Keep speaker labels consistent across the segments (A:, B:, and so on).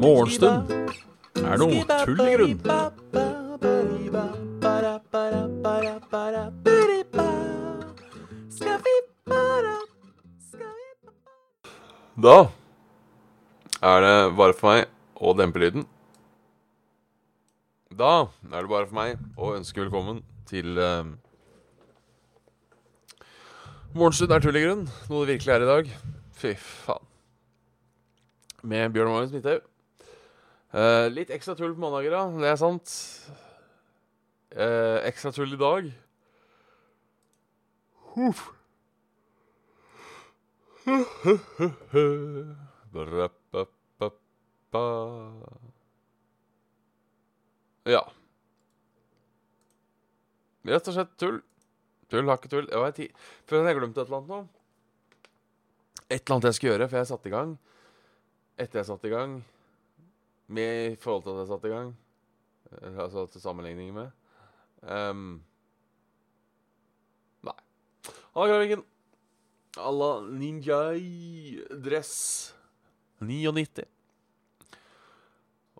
A: Morgenstund er noe tull i grunn. Da er det bare for meg å dempe lyden. Da er det bare for meg å ønske velkommen til uh, Morgenstund er tull i grunn, noe det virkelig er i dag. Fy faen. Med Bjørn Magnus Midthaug. Eh, litt ekstra tull på mandager, da. Det er sant. Eh, ekstra tull i dag. Huff. Ja. Rett og slett tull. Tull har ikke tull. Det ti Før jeg glemte et eller annet nå. Et eller annet jeg skulle gjøre før jeg satte i gang. Etter jeg satte i gang. Med i forhold til at jeg satte i gang. Eh, Altså til sammenligning med. Um. nei. Halla, Graviken. Alla ninjai-dress. 99.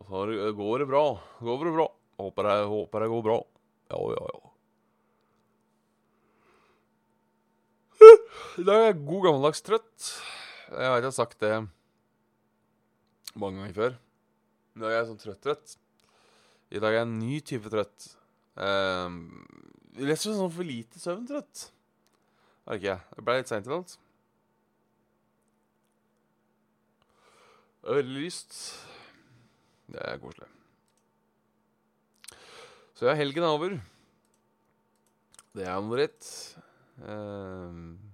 A: Og så går det bra. Går det bra. Håper det, håper det går bra. Ja, ja, ja. I dag er jeg god gammeldags trøtt. Jeg vet jeg har sagt det mange ganger før. I dag er jeg sånn trøtt-trøtt. I dag er jeg en ny type trøtt. Um, rett og sånn for lite søvn-trøtt. Er det ikke? Det ble litt seint i natt. Det er veldig lyst. Det er koselig. Så ja, helgen er over. Det er noe dritt. Ehm,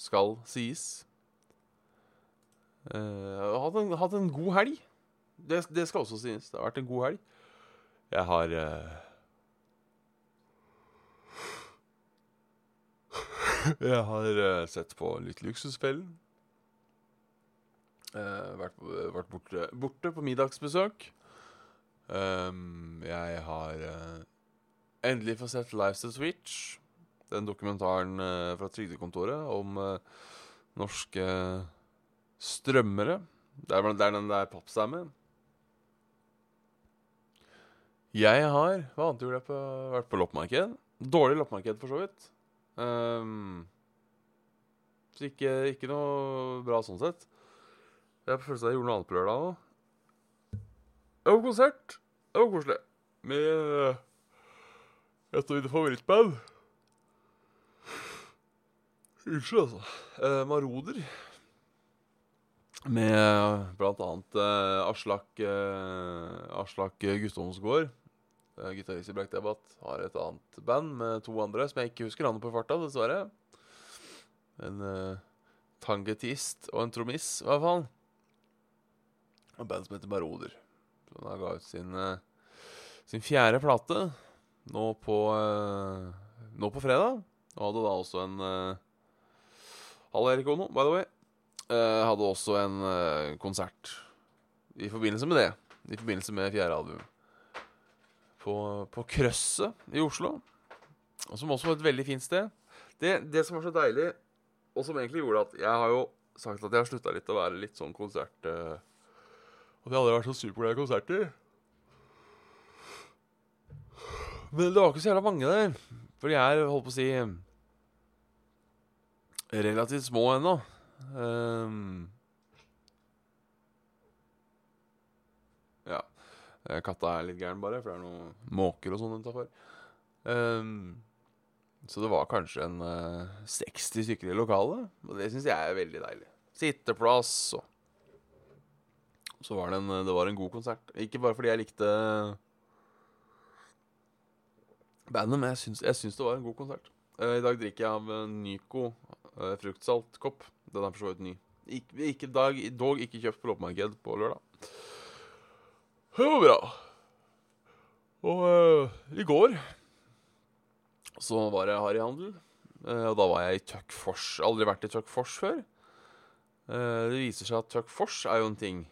A: skal sies. Har hatt en, hatt en god helg. Det, det skal også sies. Det har vært en god helg. Jeg har uh... Jeg har uh, sett på litt Luksusfellen. Uh, vært, vært borte, borte på middagsbesøk. Um, jeg har endelig fått sett Lives to Switch. Den dokumentaren eh, fra Trygdekontoret om eh, norske strømmere. Det er, det er den der pappstammen. Jeg har Hva annet gjorde jeg på Vært på loppemarked. Dårlig loppemarked, for så vidt. Um, så ikke, ikke noe bra sånn sett. Jeg har på følelsen av jeg gjorde noe annet på lørdag òg. Det var konsert. Det var koselig. Med eh, et av mine favorittband. Unnskyld, altså. Eh, Maroder. Med eh, blant annet eh, Aslak eh, Aslak Guttormsgård. Eh, Gitarist i Black Debate har et annet band med to andre som jeg ikke husker navnet på farta, dessverre. En eh, tangetist og en trommis, i hvert fall. Og band som heter Maroder. Som da ga ut sin, eh, sin fjerde plate nå på, eh, nå på fredag. Og hadde da også en Halla, Erik Ono, by the way. Uh, hadde også en uh, konsert i forbindelse med det. I forbindelse med fjerde album. På, på Krøsset i Oslo. Og som også var et veldig fint sted. Det, det som var så deilig, og som egentlig gjorde at Jeg har jo sagt at jeg har slutta litt å være litt sånn konsert... Og At jeg aldri har vært så superglad i konserter. Men det var ikke så jævla mange der. For de er, holdt på å si Relativt små ennå. Um, ja. Eh, Katta er litt gæren, bare, for det er noen måker og sånn utafor. så det var kanskje en uh, 60 stykker i lokalet. Og det syns jeg er veldig deilig. Sitteplass og Så var det en, det var en god konsert. Ikke bare fordi jeg likte bandet, men jeg syns, jeg syns det var en god konsert. Uh, I dag drikker jeg av Nyco eh, fruktsaltkopp. Den er for så vidt ny. Ikke, ikke dag, dog ikke kjøpt på loppemarked på lørdag. Det var bra. Og uh, i går så var jeg harryhandel. Uh, og da var jeg i Tuck Fors. Aldri vært i Tuck Fors før. Uh, det viser seg at Tuck Fors er jo en ting.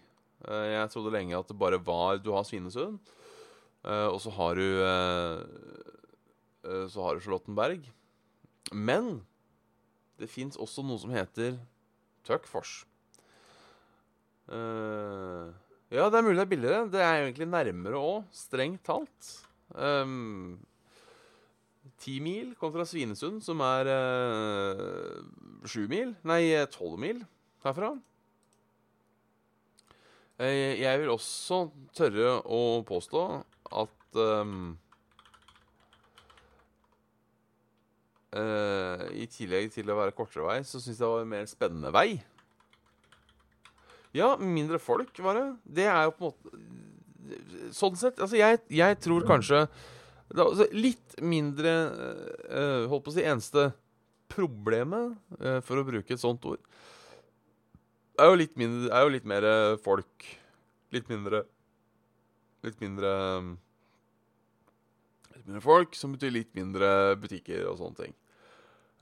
A: Eh, jeg trodde lenge at det bare var Du har Svinesund, eh, og så har du eh, eh, Så har du Charlottenberg. Men Det fins også noe som heter Tuckfors. Uh, ja, det er mulig det er billigere. Det er egentlig nærmere òg, strengt talt. Um, ti mil kontra Svinesund, som er sju mil Nei, tolv mil herfra. Jeg vil også tørre å påstå at um, uh, I tillegg til å være kortere vei, så syns jeg det var en mer spennende vei. Ja, mindre folk, var det. Det er jo på en måte Sånn sett Altså, jeg, jeg tror kanskje det altså Litt mindre uh, Holdt på å si eneste problemet, uh, for å bruke et sånt ord, er jo litt, mindre, er jo litt mer folk. Litt mindre Litt mindre Litt mindre folk, som betyr litt mindre butikker og sånne ting.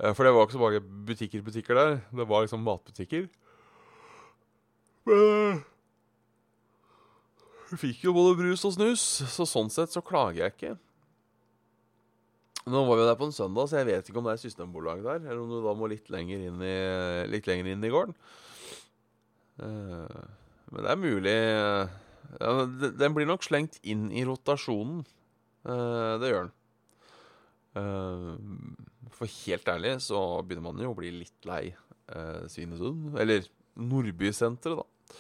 A: Eh, for det var ikke så mange butikker-butikker der. Det var liksom matbutikker. Men vi fikk jo både brus og snus, så sånn sett så klager jeg ikke. Nå var vi der på en søndag, så jeg vet ikke om det er systembolag der, eller om du da må litt lenger inn i, litt lenger inn i gården. Uh, men det er mulig Den blir nok slengt inn i rotasjonen. Uh, det gjør den. Uh, for helt ærlig så begynner man jo å bli litt lei Svinesund. Eller Nordbysenteret, da.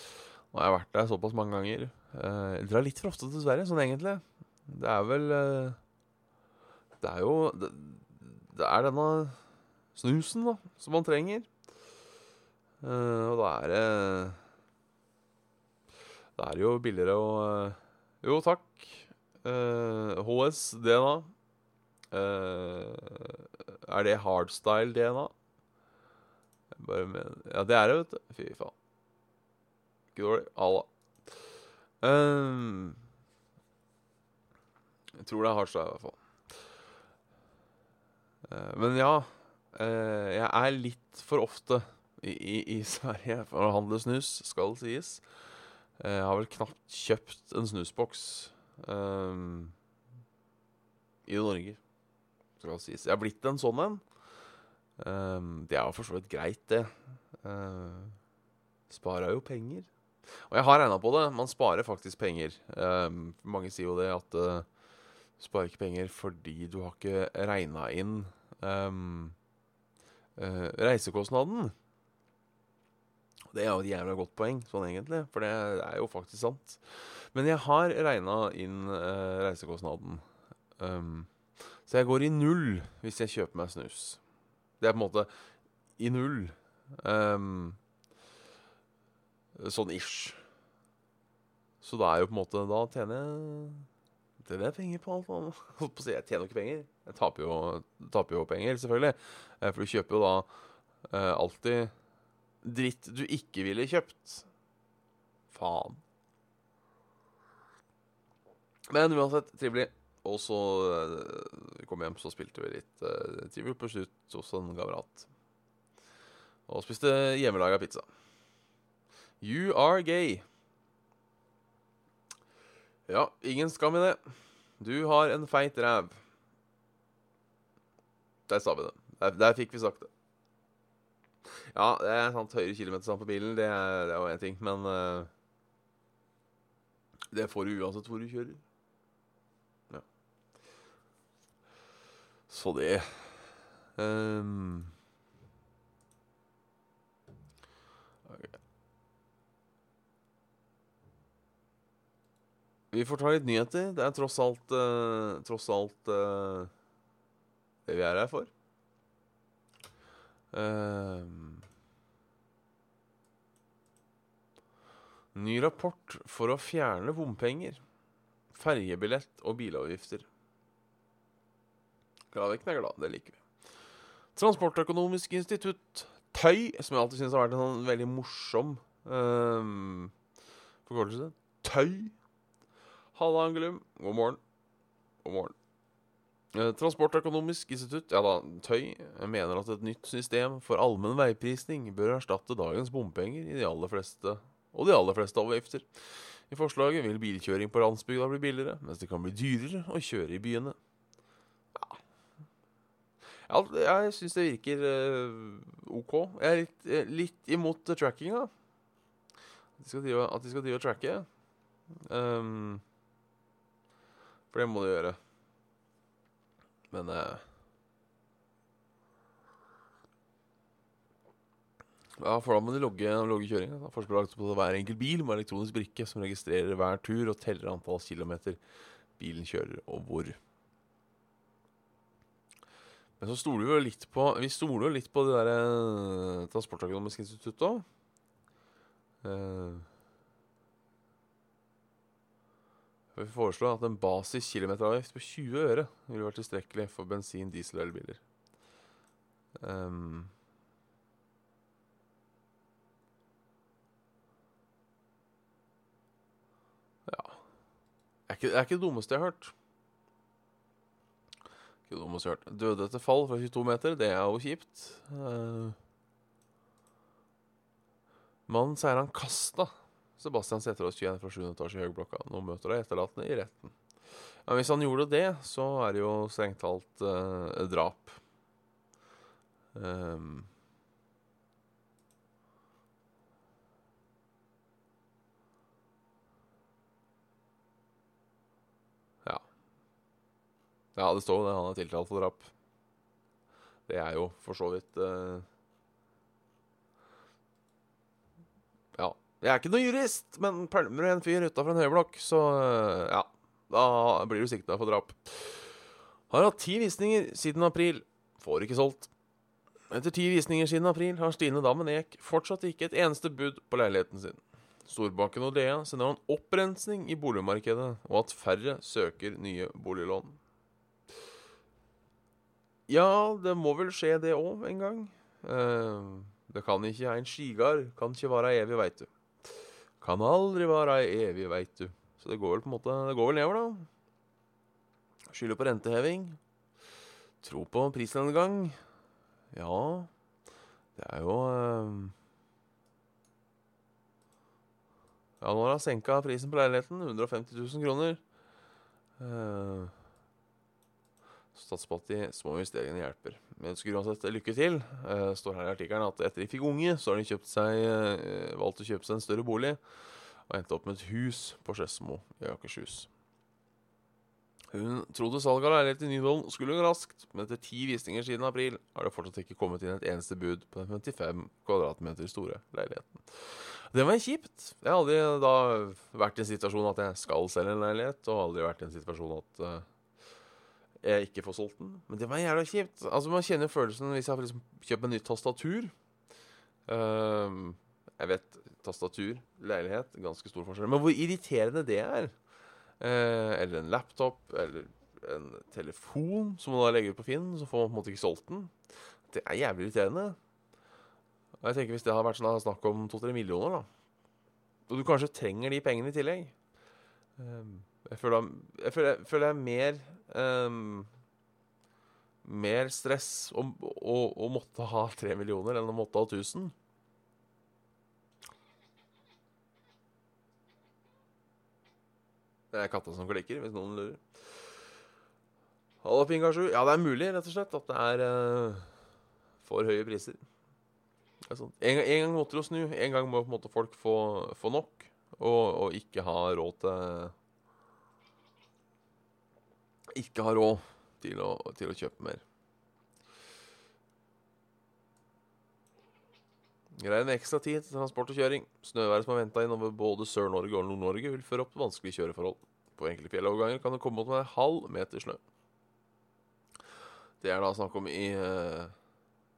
A: Nå har jeg vært der såpass mange ganger. Jeg drar litt for ofte til Sverige, sånn egentlig. Det er vel Det er jo Det, det er denne snusen, da, som man trenger. Uh, og da er det Da er det jo billigere å uh, Jo, takk. Uh, HS DNA. er det hardstyle DNA? Bare med, ja, det er det, vet du. Fy faen. Ikke dårlig. Allah. jeg tror det er hardstyle, i hvert fall. men ja. jeg er litt for ofte i, i, Sverige for å handle snus, skal det sies. Jeg har vel knapt kjøpt en snusboks um, i Norge, skal det sies. Jeg har blitt en sånn en. Um, det er jo for så vidt greit, det. Uh, sparer jo penger. Og jeg har regna på det. Man sparer faktisk penger. Um, mange sier jo det at uh, sparer ikke penger fordi du har ikke regna inn um, uh, reisekostnaden. Det er jo et jævla godt poeng, sånn egentlig, for det er jo faktisk sant. Men jeg har regna inn uh, reisekostnaden. Um, så jeg går i null hvis jeg kjøper meg snus. Det er på en måte i null. Um, sånn ish. Så da er jo på en måte Da tjener jeg tjener jeg penger på alt. Holdt på å si, Jeg tjener jo ikke penger. Jeg taper jo, taper jo penger, selvfølgelig. Eh, for du kjøper jo da uh, alltid dritt du ikke ville kjøpt. Faen. Men uansett, trivelig. Og så uh, kom hjem, så spilte vi litt uh, på slutt hos en kamerat. Og spiste hjemmelaga pizza. You are gay. Ja, ingen skam i det. Du har en feit ræv. Der sa vi det. Der, der fikk vi sagt det. Ja, det er sant. Høyere kilometerstand på bilen, det er, det er jo én ting. Men uh, det får du uansett hvor du kjører. Så det um. Vi får ta litt nyheter. Det er tross alt uh, Tross alt uh, det vi er her for. Um, Ny rapport for å fjerne bompenger, ferjebillett og bilavgifter. Gladvekten er glad, det liker vi. Transportøkonomisk institutt, TØI, som jeg alltid syns har vært en sånn veldig morsom um, forkortelse. TØI. Halla, Angelum. God morgen. God morgen. Eh, Transportøkonomisk institutt, ja da, TØI, mener at et nytt system for allmenn veiprisning bør erstatte dagens bompenger i de aller fleste og de aller fleste avgifter. I forslaget vil bilkjøring på landsbygda bli billigere, mens det kan bli dyrere å kjøre i byene. Ja. Jeg syns det virker eh, OK. Jeg er litt, eh, litt imot trackinga. At de skal drive, at de skal drive og tracke. Um, for det må de gjøre. Men uh, Ja, for da må de logge, logge kjøringa. Lagt på hver enkelt bil med elektronisk brikke som registrerer hver tur og teller antall kilometer bilen kjører, og hvor. Men så stoler vi jo litt på Vi stoler jo litt på det der eh, Transportøkonomiske instituttet òg. vi foreslår at en basis kilometeravgift på 20 øre ville vært tilstrekkelig for bensin-, diesel- og elbiler. Um, ja Det er det er ikke det dummeste jeg har hørt. Dummeste jeg har. Døde etter fall fra 22 meter, det er jo kjipt. Uh, Mannen sier han kasta Sebastian Sæterås 21 fra 7. etasje i Høgblokka. Nå møter de etterlatende i retten. Ja, hvis han gjorde det, så er det jo strengt talt uh, drap. Um, ja. Ja, det står jo det. Han er tiltalt for drap. Det er jo for så vidt uh, Ja. Jeg er ikke noen jurist, men pælmer du en fyr utafor en høyblokk, så uh, ja. Da blir du sikta for drap. Har hatt ti visninger siden april. Får ikke solgt. Etter ti visninger siden april har Stine Dammen Eek fortsatt ikke et eneste bud på leiligheten sin. Storbanken Nordea sender en opprensning i boligmarkedet, og at færre søker nye boliglån. Ja, det må vel skje det òg en gang. Uh, det kan ikke en skigard, kan ikke være evig, veit du. Kan aldri være evig, veit du. Så det går vel på en måte Det går vel nedover, da. Skylder på renteheving. Tro på prisnedgang. Ja, det er jo uh... Ja, nå har han senka prisen på leiligheten. 150 000 kroner. Uh... Statspatt de små investeringene hjelper. Men ønsker uansett lykke til. Uh, står her i artikkelen at etter de fikk unge, så har de seg, uh, valgt å kjøpe seg en større bolig. Og endte opp med et hus på Skedsmo i Akershus. Hun trodde salget av leilighet i Nydalen skulle gå raskt, men etter ti visninger siden april har det fortsatt ikke kommet inn et eneste bud på den 55 kvadratmeter store leiligheten. Det var kjipt. Jeg har aldri da vært i en situasjon at jeg skal selge en leilighet, og aldri vært i en situasjon at uh, jeg ikke får solgt den. Men det var jævla kjipt. Altså Man kjenner følelsen hvis jeg har liksom kjøpt en nytt tastatur. Uh, jeg vet tastatur, leilighet, ganske stor forskjell. Men hvor irriterende det er. Uh, eller en laptop, eller en telefon som man da legger ut på Finn, så får man på en måte ikke solgt den. Det er jævlig irriterende. Og jeg tenker Hvis det hadde vært sånn snakk om to-tre millioner, da Og du kanskje trenger de pengene i tillegg um, Jeg føler jeg, føler, jeg, føler jeg er mer um, Mer stress å, måtte ha tre millioner enn å måtte ha 1000. Det er katta som klikker, hvis noen lurer. Halla, Pingasju. Ja, det er mulig, rett og slett, at det er uh, for høye priser. En, en, gang måtte det snu. En gang må på en måte folk få, få nok, og, og, ikke ha råd til Ikke har råd til å, til å kjøpe mer. Med ekstra tid til transport og kjøring. Snøværet som har venta inn over både Sør-Norge og Nord-Norge, vil føre opp vanskelige kjøreforhold. På enkelte fjelloverganger kan det komme opp med en halv meter snø. Det er da snakk om i eh,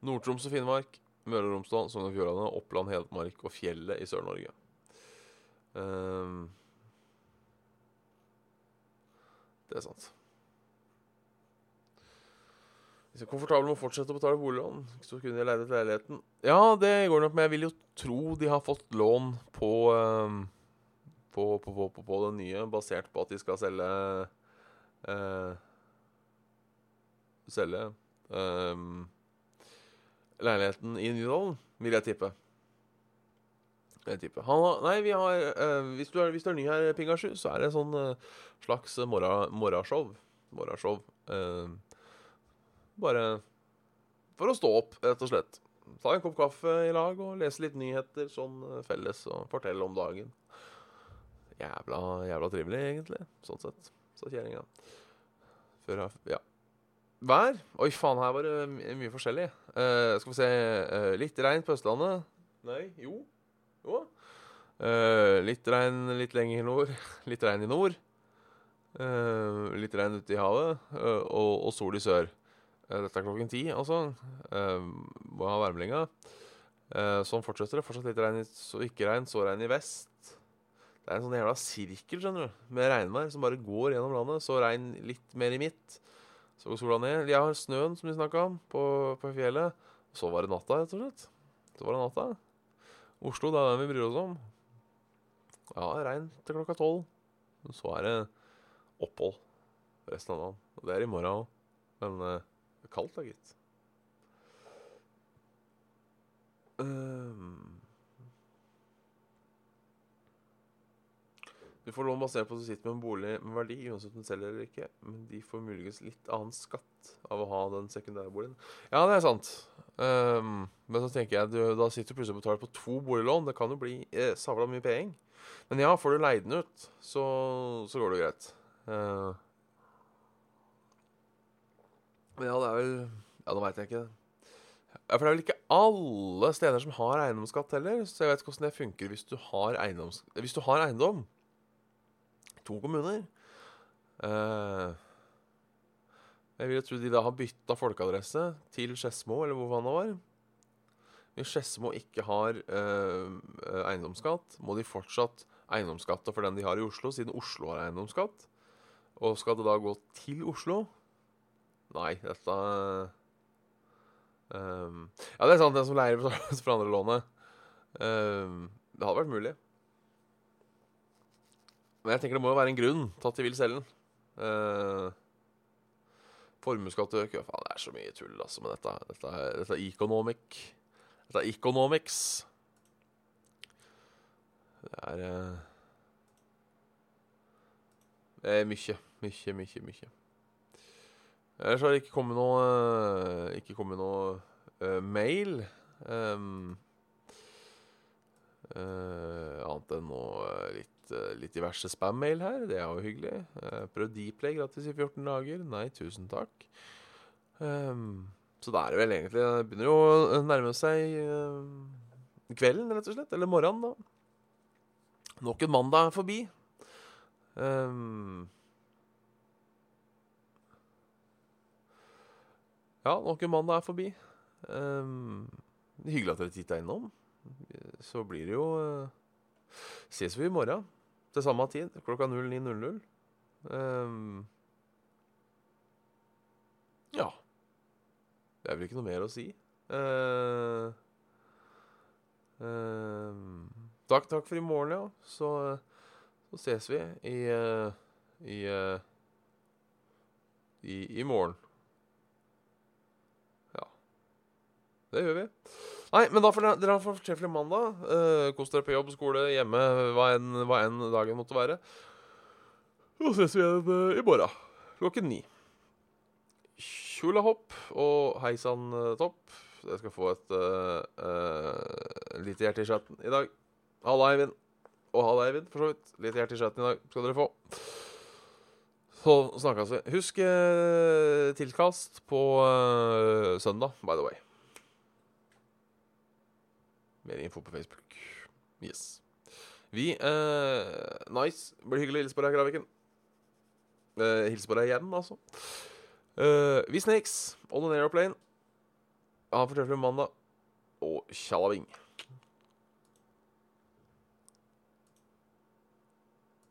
A: Nord-Troms og Finnmark, Møre og Romsdal, Sogn og Fjordane, Oppland, Hedmark og fjellet i Sør-Norge. Um, det er sant. Hvis jeg er komfortabel med å fortsette å betale boliglån, så kunne jeg leid ut leiligheten. Ja, det går nok, men jeg vil jo tro de har fått lån på, um, på, på, på, på det nye, basert på at de skal selge eh, Selge eh, leiligheten i Nydalen, vil jeg tippe. Han, nei, vi har uh, hvis, du er, hvis, du er, ny her, Pingasju, så er det sånn uh, slags morra, morrashow. Morrashow. Uh, bare for å stå opp, rett og slett. Ta en kopp kaffe i lag og lese litt nyheter sånn eh, felles og fortelle om dagen. Jævla, jævla trivelig, egentlig. Sånn sett. Sa kjerringa. Før jeg Ja. Vær? Oi, faen, her var det my- mye forskjellig. Uh, skal vi se uh, Litt regn på Østlandet. Nei, jo. Jo. Uh, litt regn litt lenger nord. Litt regn i nord. Litt regn ute i havet. og, og sol i sør. Eh, dette er klokken ti, altså. Uh, må ha værmeldinga. Eh, sånn fortsetter det. Fortsatt litt regn, så ikke regn, så regn i vest. Det er en sånn jævla sirkel skjønner du, med regnvær som bare går gjennom landet. Så regn litt mer i midt. Så går sola ned. Jeg har snøen, som vi snakka om, på, på fjellet. Så var det natta, rett og slett. Så var det natta. Oslo, det er den vi bryr oss om. Ja, regn til klokka tolv. Så er det opphold resten av dagen. Og det er i morgen òg. Men eh, det er kaldt da, gitt. Um. Du får lån basert på at du sitter med en bolig med verdi, uansett om du selger eller ikke. Men de får muligens litt annen skatt av å ha den sekundære boligen. Ja, det er sant. Um, men så tenker jeg, du, da sitter du plutselig og betaler på to boliglån. Det kan jo bli eh, savla mye penger. Men ja, får du leid den ut, så, så går det greit. Eh, ja, det er vel Ja, nå veit jeg ikke. Ja, For det er vel ikke alle steder som har eiendomsskatt heller. Så jeg vet ikke hvordan det funker hvis du har, hvis du har eiendom. To kommuner. Uh, jeg vil jo tro de da har bytta folkeadresse til Skedsmo, eller hvor faen det var. Hvis Skedsmo ikke har uh, eiendomsskatt, må de fortsatt eiendomsskatte for den de har i Oslo, siden Oslo har eiendomsskatt. Og skal det da gå til Oslo? Nei, dette um, Ja, det er sant, den som leier betaler for andre lånet. Um, det hadde vært mulig. Men jeg tenker det må jo være en grunn til at de vil selge den. Uh, Formuesskatt øker Faen, det er så mye tull, altså, med dette. Dette er, dette er economic. Dette er economics. Det er uh, Det er mye, mye, mye, mye. Ellers har det ikke kommet noe eh, Ikke kommet noe uh, mail. Um, uh, annet enn noe litt, uh, litt diverse spam-mail her. Det er jo hyggelig. Uh, prøv Dplay gratis i 14 dager. Nei, tusen takk. Um, så da er det vel egentlig Det begynner jo å nærme seg eh, kvelden, rett og slett. Eller morgenen, da. Nok en mandag forbi. Um, ja, nok en mandag er forbi. Um, hyggelig at dere titta innom. Så blir det jo uh, Ses vi i morgen til samme tid, klokka 09.00. Um, ja. Det er vel ikke noe mer å si. Uh, uh, takk, takk for i morgen, ja. Så, så ses vi i uh, i, i i morgen. Ja. Det gjør vi. Nei, men da får dere, dere ha en fortreffelig mandag. Uh, Kos dere på jobb, skole, hjemme, hva enn, hva enn dagen måtte være. Så ses vi igjen uh, i morgen klokken ni. Tjolahopp og hei sann uh, topp. Jeg skal få et uh, uh, lite hjerte i chatten i dag. Halla, Eivind. Og halla, Eivind, for så vidt. Lite hjerte i chatten i dag skal dere få. Så snakkes vi. Husk uh, tilkast på søndag, by the way. Mer info på Facebook. Yes. Vi uh, Nice. Blir hyggelig å hilse på deg, Graviken. Uh, hilse på deg igjen, altså. Uh, vi Snakes, On an Aeroplane. Ha en fortreffelig mandag. Og tjallaving.